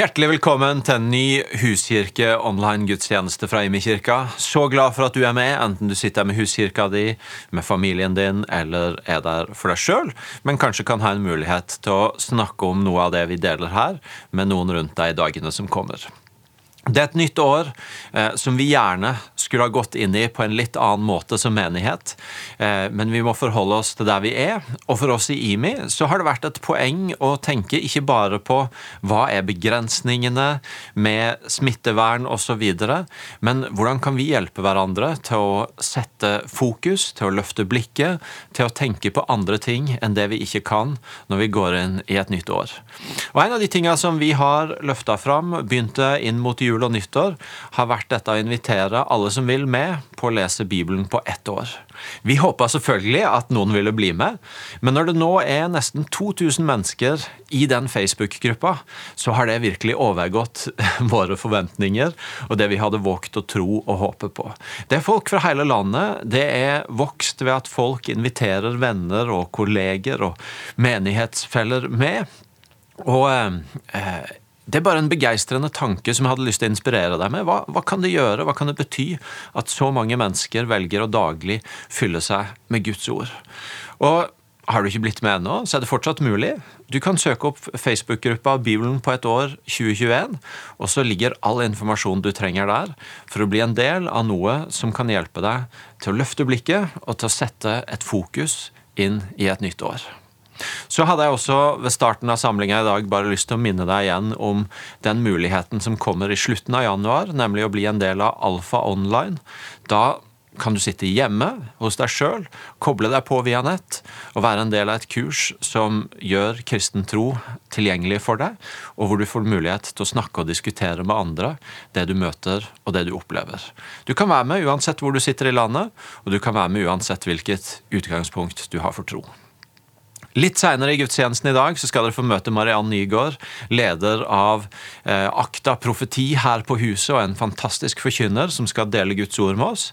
Hjertelig velkommen til en ny huskirke online-gudstjeneste fra Imi-kirka. Så glad for at du er med, enten du sitter med huskirka di, med familien din, eller er der for deg sjøl, men kanskje kan ha en mulighet til å snakke om noe av det vi deler her, med noen rundt deg i dagene som kommer. Det er et nytt år eh, som vi gjerne skulle ha gått inn i på en litt annen måte som menighet, eh, men vi må forholde oss til der vi er. Og for oss i IMI så har det vært et poeng å tenke ikke bare på hva er begrensningene med smittevern osv., men hvordan kan vi hjelpe hverandre til å sette fokus, til å løfte blikket, til å tenke på andre ting enn det vi ikke kan når vi går inn i et nytt år. Og En av de tinga som vi har løfta fram, begynte inn mot jul jul og nyttår har vært dette å invitere alle som vil med, på å lese Bibelen på ett år. Vi håpa selvfølgelig at noen ville bli med, men når det nå er nesten 2000 mennesker i den Facebook-gruppa, så har det virkelig overgått våre forventninger og det vi hadde våget å tro og håpe på. Det er folk fra hele landet. Det er vokst ved at folk inviterer venner og kolleger og menighetsfeller med. Og eh, det er bare en begeistrende tanke som jeg hadde lyst til å inspirere deg med. Hva, hva, kan det gjøre, hva kan det bety at så mange mennesker velger å daglig fylle seg med Guds ord? Og har du ikke blitt med ennå, så er det fortsatt mulig. Du kan søke opp Facebook-gruppa Bibelen på et år 2021, og så ligger all informasjon du trenger der for å bli en del av noe som kan hjelpe deg til å løfte blikket og til å sette et fokus inn i et nytt år. Så hadde jeg også ved starten av samlinga i dag bare lyst til å minne deg igjen om den muligheten som kommer i slutten av januar, nemlig å bli en del av Alfa Online. Da kan du sitte hjemme hos deg sjøl, koble deg på via nett og være en del av et kurs som gjør kristen tro tilgjengelig for deg, og hvor du får mulighet til å snakke og diskutere med andre det du møter og det du opplever. Du kan være med uansett hvor du sitter i landet, og du kan være med uansett hvilket utgangspunkt du har for tro. Litt seinere i gudstjenesten i dag så skal dere få møte Mariann Nygaard, leder av eh, Akta profeti her på huset, og en fantastisk forkynner som skal dele Guds ord med oss.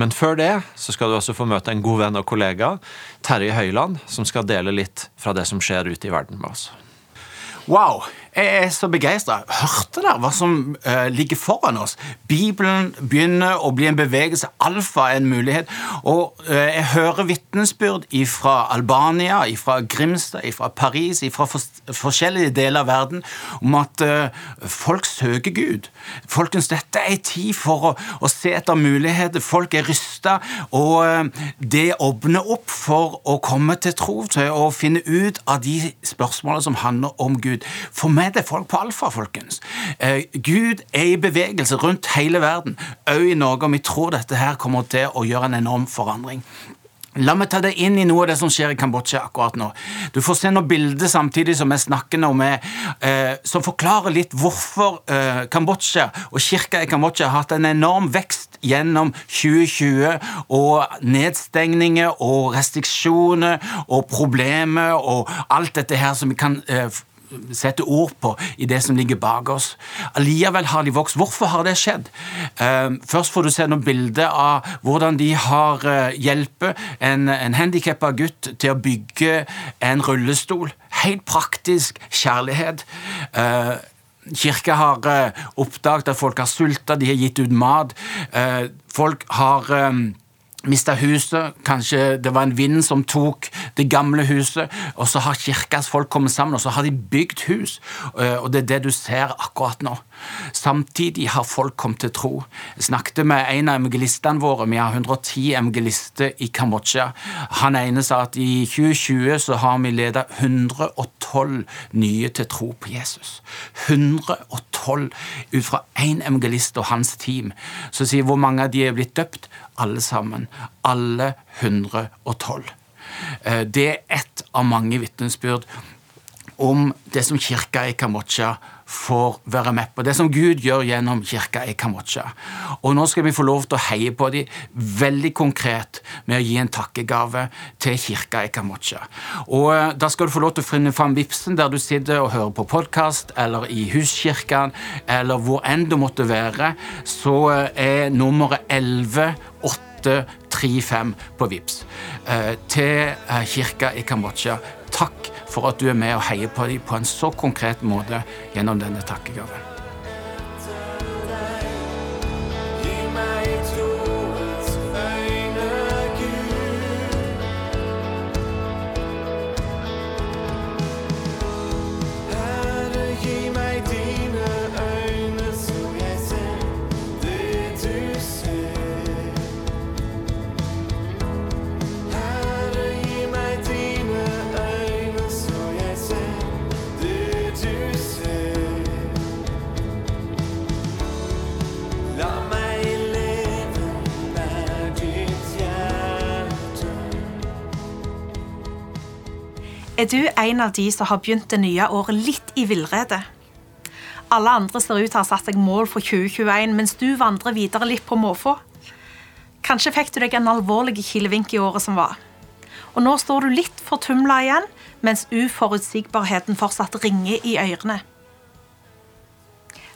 Men før det så skal du også få møte en god venn og kollega, Terje Høiland, som skal dele litt fra det som skjer ute i verden med oss. Wow! Jeg er så begeistra. Hørte dere hva som uh, ligger foran oss? Bibelen begynner å bli en bevegelse. Alfa er en mulighet. Og uh, jeg hører vitnesbyrd fra Albania, fra Grimstad, fra Paris, fra for forskjellige deler av verden om at uh, folk søker Gud. Folkens, dette er en tid for å, å, se etter muligheter. Folk er rysta, og det åpner opp for å komme til tro, til å finne ut av de spørsmålene som handler om Gud. For meg med det folk på alfa, folkens. Eh, Gud er i bevegelse rundt hele verden, òg i Norge, og vi tror dette her kommer til å gjøre en enorm forandring. La meg ta deg inn i noe av det som skjer i Kambodsja akkurat nå. Du får se noen bilder samtidig som jeg snakker nå med, eh, som forklarer litt hvorfor eh, Kambodsja og kirka i Kambodsja har hatt en enorm vekst gjennom 2020, og nedstengninger og restriksjoner og problemer og alt dette her som vi kan eh, sette ord på i det som ligger bak oss. Allikevel har de vokst. Hvorfor har det skjedd? Ehm, først får du se noen bilder av hvordan de har eh, hjulpet en, en handikappa gutt til å bygge en rullestol. Helt praktisk kjærlighet. Ehm, Kirka har eh, oppdaget at folk har sulta, de har gitt ut mat. Ehm, folk har mista huset, kanskje det var en vind som tok det gamle huset, og så har kirkas folk kommet sammen, og så har de bygd hus. Eh, og det er det du ser akkurat nå. Samtidig har folk kommet til tro. Jeg snakket med en av evangelistene våre, vi har 110 evangelister i Kambodsja. Han ene sa at i 2020 så har vi ledet 112 nye til tro på Jesus. 112 ut fra én evangelist og hans team. Så sier hvor mange av de er blitt døpt? alle sammen. Alle 112. Eh, det er ett av mange vitnesbyrd om det som kirka i Kambodsja får være med på. Det som Gud gjør gjennom kirka i Kambodsja. Og nå skal vi få lov til å heie på dem veldig konkret med å gi en takkegave til kirka i Kambodsja. Og eh, Da skal du få lov til å finne fram vipsen der du sitter og hører på podkast, eller i huskirken, eller hvor enn du måtte være. Så eh, er nummeret 11835 på VIPS eh, til kirka i Kambodsja. Takk for at du er med og heier på dem på en så konkret måte gjennom denne takkegaven. Er du en av de som har begynt det nye året litt i villrede? Alle andre ser ut til å ha satt seg mål for 2021, mens du vandrer videre litt på måfå. Kanskje fikk du deg en alvorlig kilevink i året som var. Og nå står du litt fortumla igjen, mens uforutsigbarheten fortsatt ringer i ørene.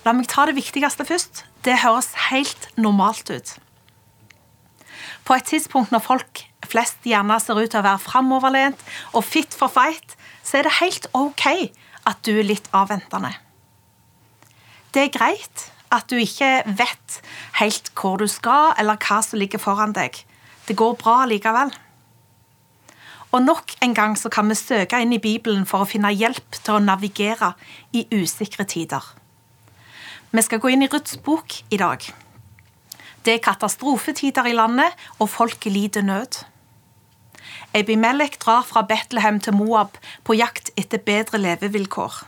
La meg ta det viktigste først. Det høres helt normalt ut. På et tidspunkt når folk flest gjerne ser ut til å være framoverlent og fit for fight, så er det helt OK at du er litt avventende. Det er greit at du ikke vet helt hvor du skal, eller hva som ligger foran deg. Det går bra likevel. Og nok en gang så kan vi søke inn i Bibelen for å finne hjelp til å navigere i usikre tider. Vi skal gå inn i Ruths bok i dag. Det er katastrofetider i landet, og folket lider nød. Ebimelek drar fra Betlehem til Moab på jakt etter bedre levevilkår.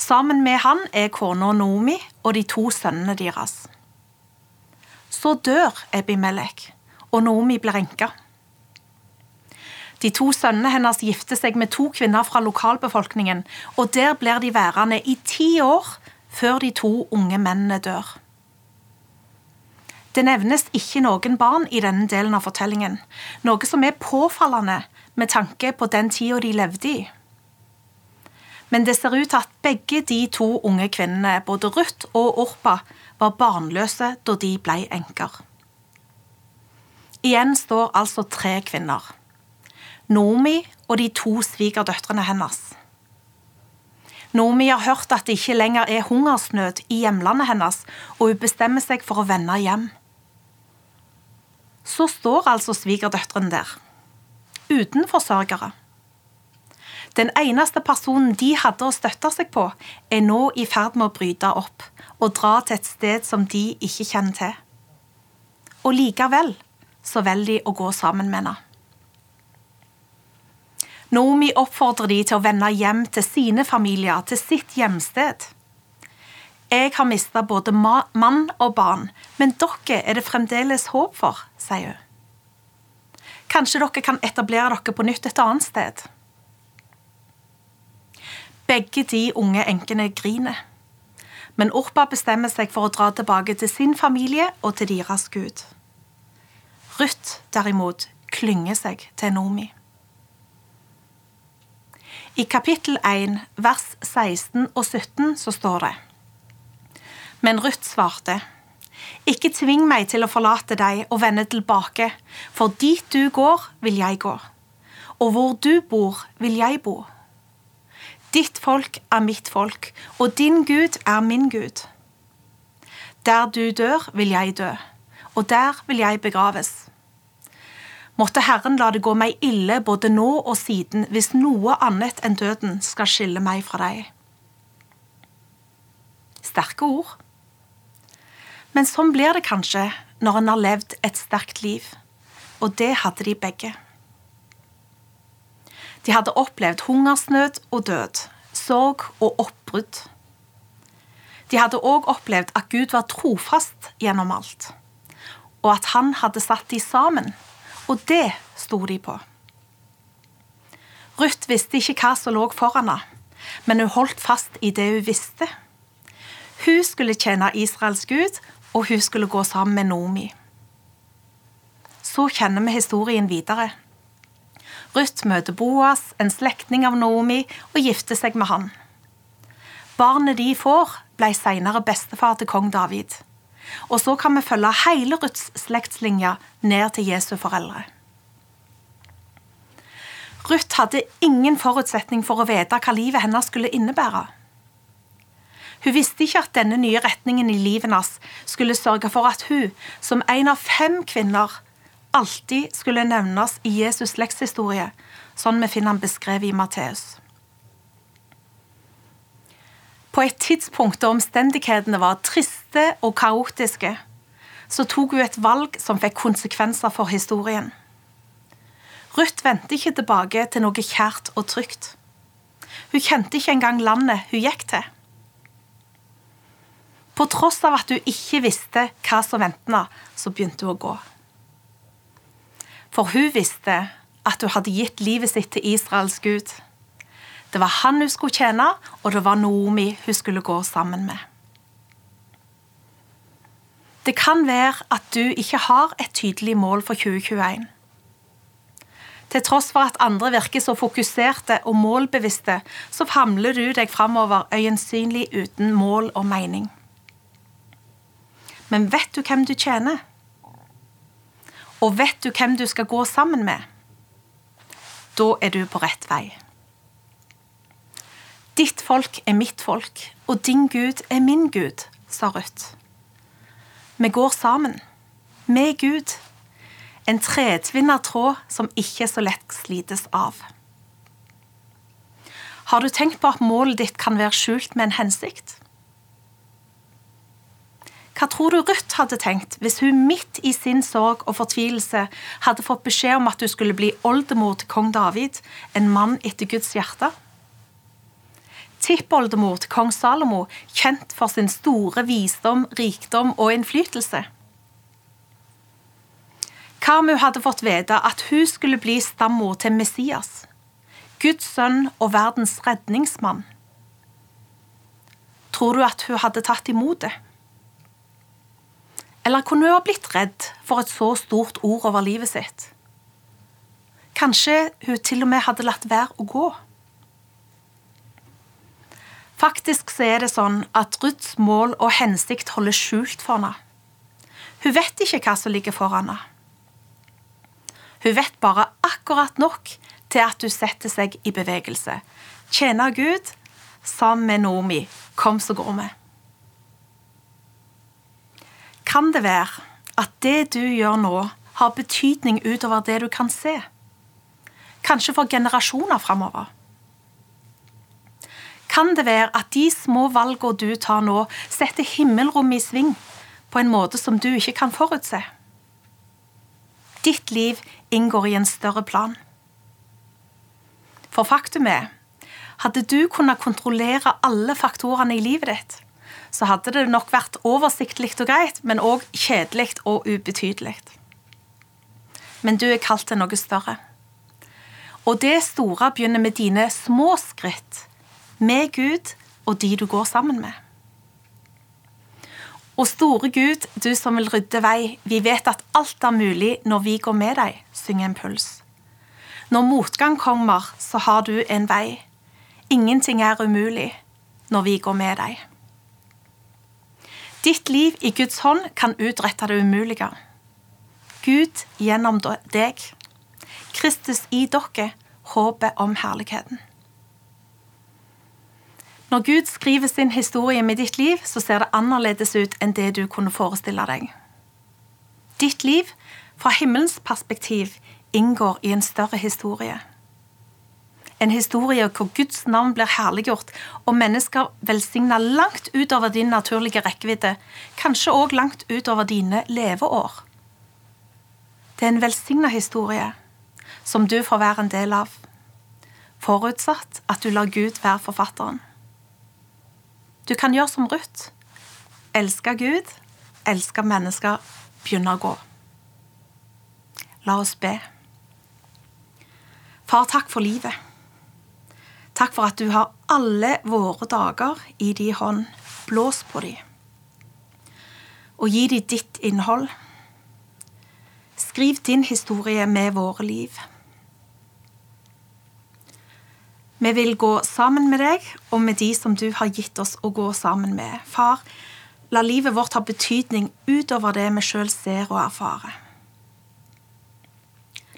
Sammen med han er kona Noomi og de to sønnene deres. Så dør Abimelek, og Noomi blir enka. De to sønnene hennes gifter seg med to kvinner fra lokalbefolkningen, og der blir de værende i ti år før de to unge mennene dør. Det nevnes ikke noen barn i denne delen av fortellingen, noe som er påfallende med tanke på den tida de levde i. Men det ser ut til at begge de to unge kvinnene, både Ruth og Orpa, var barnløse da de ble enker. Igjen står altså tre kvinner. Nomi og de to svigerdøtrene hennes. Nomi har hørt at det ikke lenger er hungersnød i hjemlandet hennes, og hun bestemmer seg for å vende hjem. Så står altså svigerdøtrene der, uten forsørgere. Den eneste personen de hadde å støtte seg på, er nå i ferd med å bryte opp og dra til et sted som de ikke kjenner til. Og likevel så velger de å gå sammen med henne. Naomi oppfordrer de til å vende hjem til sine familier, til sitt hjemsted. Jeg har mista både mann og barn, men dere er det fremdeles håp for, sier hun. Kanskje dere kan etablere dere på nytt et annet sted? Begge de unge enkene griner. Men Orpa bestemmer seg for å dra tilbake til sin familie og til deres gud. Ruth, derimot, klynger seg til Nomi. I kapittel 1, vers 16 og 17 så står det Men Ruth svarte, Ikke tving meg til å forlate deg og vende tilbake, for dit du går, vil jeg gå, og hvor du bor, vil jeg bo. Ditt folk er mitt folk, og din Gud er min Gud. Der du dør, vil jeg dø, og der vil jeg begraves. Måtte Herren la det gå meg ille både nå og siden, hvis noe annet enn døden skal skille meg fra deg. Sterke ord. Men sånn blir det kanskje når en har levd et sterkt liv, og det hadde de begge. De hadde opplevd hungersnød og død, sorg og oppbrudd. De hadde òg opplevd at Gud var trofast gjennom alt, og at han hadde satt de sammen og det sto de på. Ruth visste ikke hva som lå foran henne, men hun holdt fast i det hun visste. Hun skulle tjene Israels gud, og hun skulle gå sammen med Nomi. Så kjenner vi historien videre. Ruth møter Boas, en slektning av Naomi, og gifter seg med han. Barnet de får, ble senere bestefar til kong David. Og så kan vi følge hele Ruths slektslinje ned til Jesu foreldre. Ruth hadde ingen forutsetning for å vite hva livet hennes skulle innebære. Hun visste ikke at denne nye retningen i livet hans skulle sørge for at hun, som en av fem kvinner, alltid skulle nevnes i Jesus' slektshistorie, sånn vi finner han beskrevet i Matteus. På et tidspunkt da omstendighetene var triste og kaotiske, så tok hun et valg som fikk konsekvenser for historien. Ruth vendte ikke tilbake til noe kjært og trygt. Hun kjente ikke engang landet hun gikk til. På tross av at hun ikke visste hva som ventet, så begynte hun å gå. For hun visste at hun hadde gitt livet sitt til Israels Gud. Det var han hun skulle tjene, og det var Naomi hun skulle gå sammen med. Det kan være at du ikke har et tydelig mål for 2021. Til tross for at andre virker så fokuserte og målbevisste, så famler du deg framover øyensynlig uten mål og mening. Men vet du hvem du tjener? Og vet du hvem du skal gå sammen med? Da er du på rett vei. Ditt folk er mitt folk, og din Gud er min Gud, sa Ruth. Vi går sammen. Med Gud. En tretvinna tråd som ikke så lett slites av. Har du tenkt på at målet ditt kan være skjult med en hensikt? Hva tror du Ruth hadde tenkt hvis hun midt i sin sorg og fortvilelse hadde fått beskjed om at hun skulle bli oldemor til kong David, en mann etter Guds hjerte? Tippoldemor til kong Salomo, kjent for sin store visdom, rikdom og innflytelse. Hva om hun hadde fått vite at hun skulle bli stammor til Messias, Guds sønn og verdens redningsmann? Tror du at hun hadde tatt imot det? Eller kunne hun ha blitt redd for et så stort ord over livet sitt? Kanskje hun til og med hadde latt være å gå? Faktisk så er det sånn at Ruths mål og hensikt holder skjult for henne. Hun vet ikke hva som ligger foran henne. Hun vet bare akkurat nok til at hun setter seg i bevegelse. Tjener Gud sammen med Noomi. Kom, så går vi. Kan det være at det du gjør nå, har betydning utover det du kan se? Kanskje for generasjoner framover? Kan det være at de små valgene du tar nå, setter himmelrommet i sving på en måte som du ikke kan forutse? Ditt liv inngår i en større plan. For faktum er, hadde du kunnet kontrollere alle faktorene i livet ditt, så hadde det nok vært oversiktlig og greit, men òg kjedelig og ubetydelig. Men du er kalt til noe større. Og det store begynner med dine små skritt, med Gud og de du går sammen med. Og store Gud, du som vil rydde vei, vi vet at alt er mulig når vi går med deg, synger en puls. Når motgang kommer, så har du en vei. Ingenting er umulig når vi går med deg. Ditt liv i Guds hånd kan utrette det umulige. Gud gjennom deg. Kristus i dere, håpet om herligheten. Når Gud skriver sin historie med ditt liv, så ser det annerledes ut enn det du kunne forestille deg. Ditt liv, fra himmelens perspektiv, inngår i en større historie. En historie hvor Guds navn blir herliggjort, og mennesker velsigna langt utover din naturlige rekkevidde, kanskje òg langt utover dine leveår. Det er en velsigna historie som du får være en del av, forutsatt at du lar Gud være forfatteren. Du kan gjøre som Ruth. Elske Gud, elske mennesker, begynne å gå. La oss be. Far, takk for livet. Takk for at du har alle våre dager i din hånd. Blås på dem. Og gi dem ditt innhold. Skriv din historie med våre liv. Vi vil gå sammen med deg og med de som du har gitt oss å gå sammen med. Far, la livet vårt ha betydning utover det vi sjøl ser og erfarer.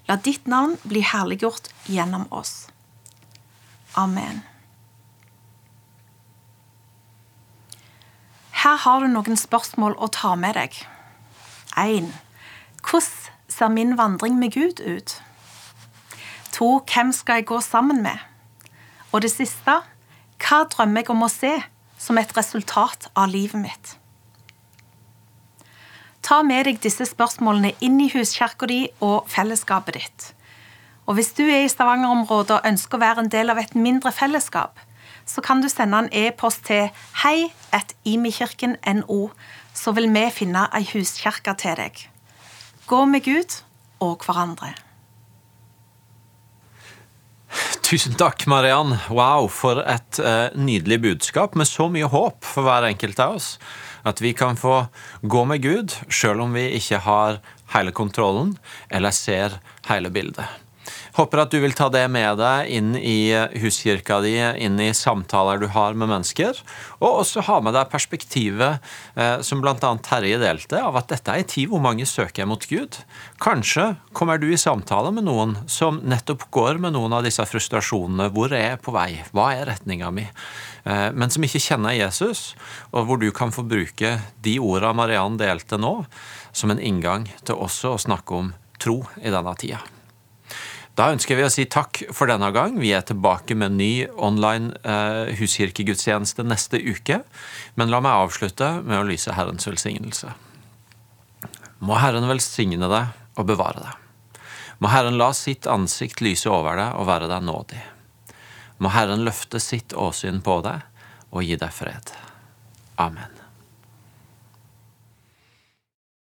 La ditt navn bli herliggjort gjennom oss. Amen. Her har du noen spørsmål å ta med deg. 1. Hvordan ser min vandring med Gud ut? 2. Hvem skal jeg gå sammen med? Og det siste hva drømmer jeg om å se som et resultat av livet mitt? Ta med deg disse spørsmålene inn i huskirka di og fellesskapet ditt. Og Hvis du er i Stavanger-området og ønsker å være en del av et mindre fellesskap, så kan du sende en e-post til hei.imikirken.no, så vil vi finne ei huskirke til deg. Gå med Gud og hverandre. Tusen takk, Mariann. Wow, for et uh, nydelig budskap med så mye håp for hver enkelt av oss. At vi kan få gå med Gud sjøl om vi ikke har hele kontrollen eller ser hele bildet. Håper at du vil ta det med deg inn i huskirka di, inn i samtaler du har med mennesker, og også ha med deg perspektivet eh, som bl.a. Terje delte, av at dette er en tid hvor mange søker mot Gud. Kanskje kommer du i samtale med noen som nettopp går med noen av disse frustrasjonene. Hvor er jeg på vei? Hva er retninga mi? Eh, men som ikke kjenner Jesus, og hvor du kan få bruke de orda Mariann delte nå, som en inngang til også å snakke om tro i denne tida. Da ønsker vi å si takk for denne gang. Vi er tilbake med en ny online eh, huskirkegudstjeneste neste uke. Men la meg avslutte med å lyse Herrens velsignelse. Må Herren velsigne deg og bevare deg. Må Herren la sitt ansikt lyse over deg og være deg nådig. Må Herren løfte sitt åsyn på deg og gi deg fred. Amen.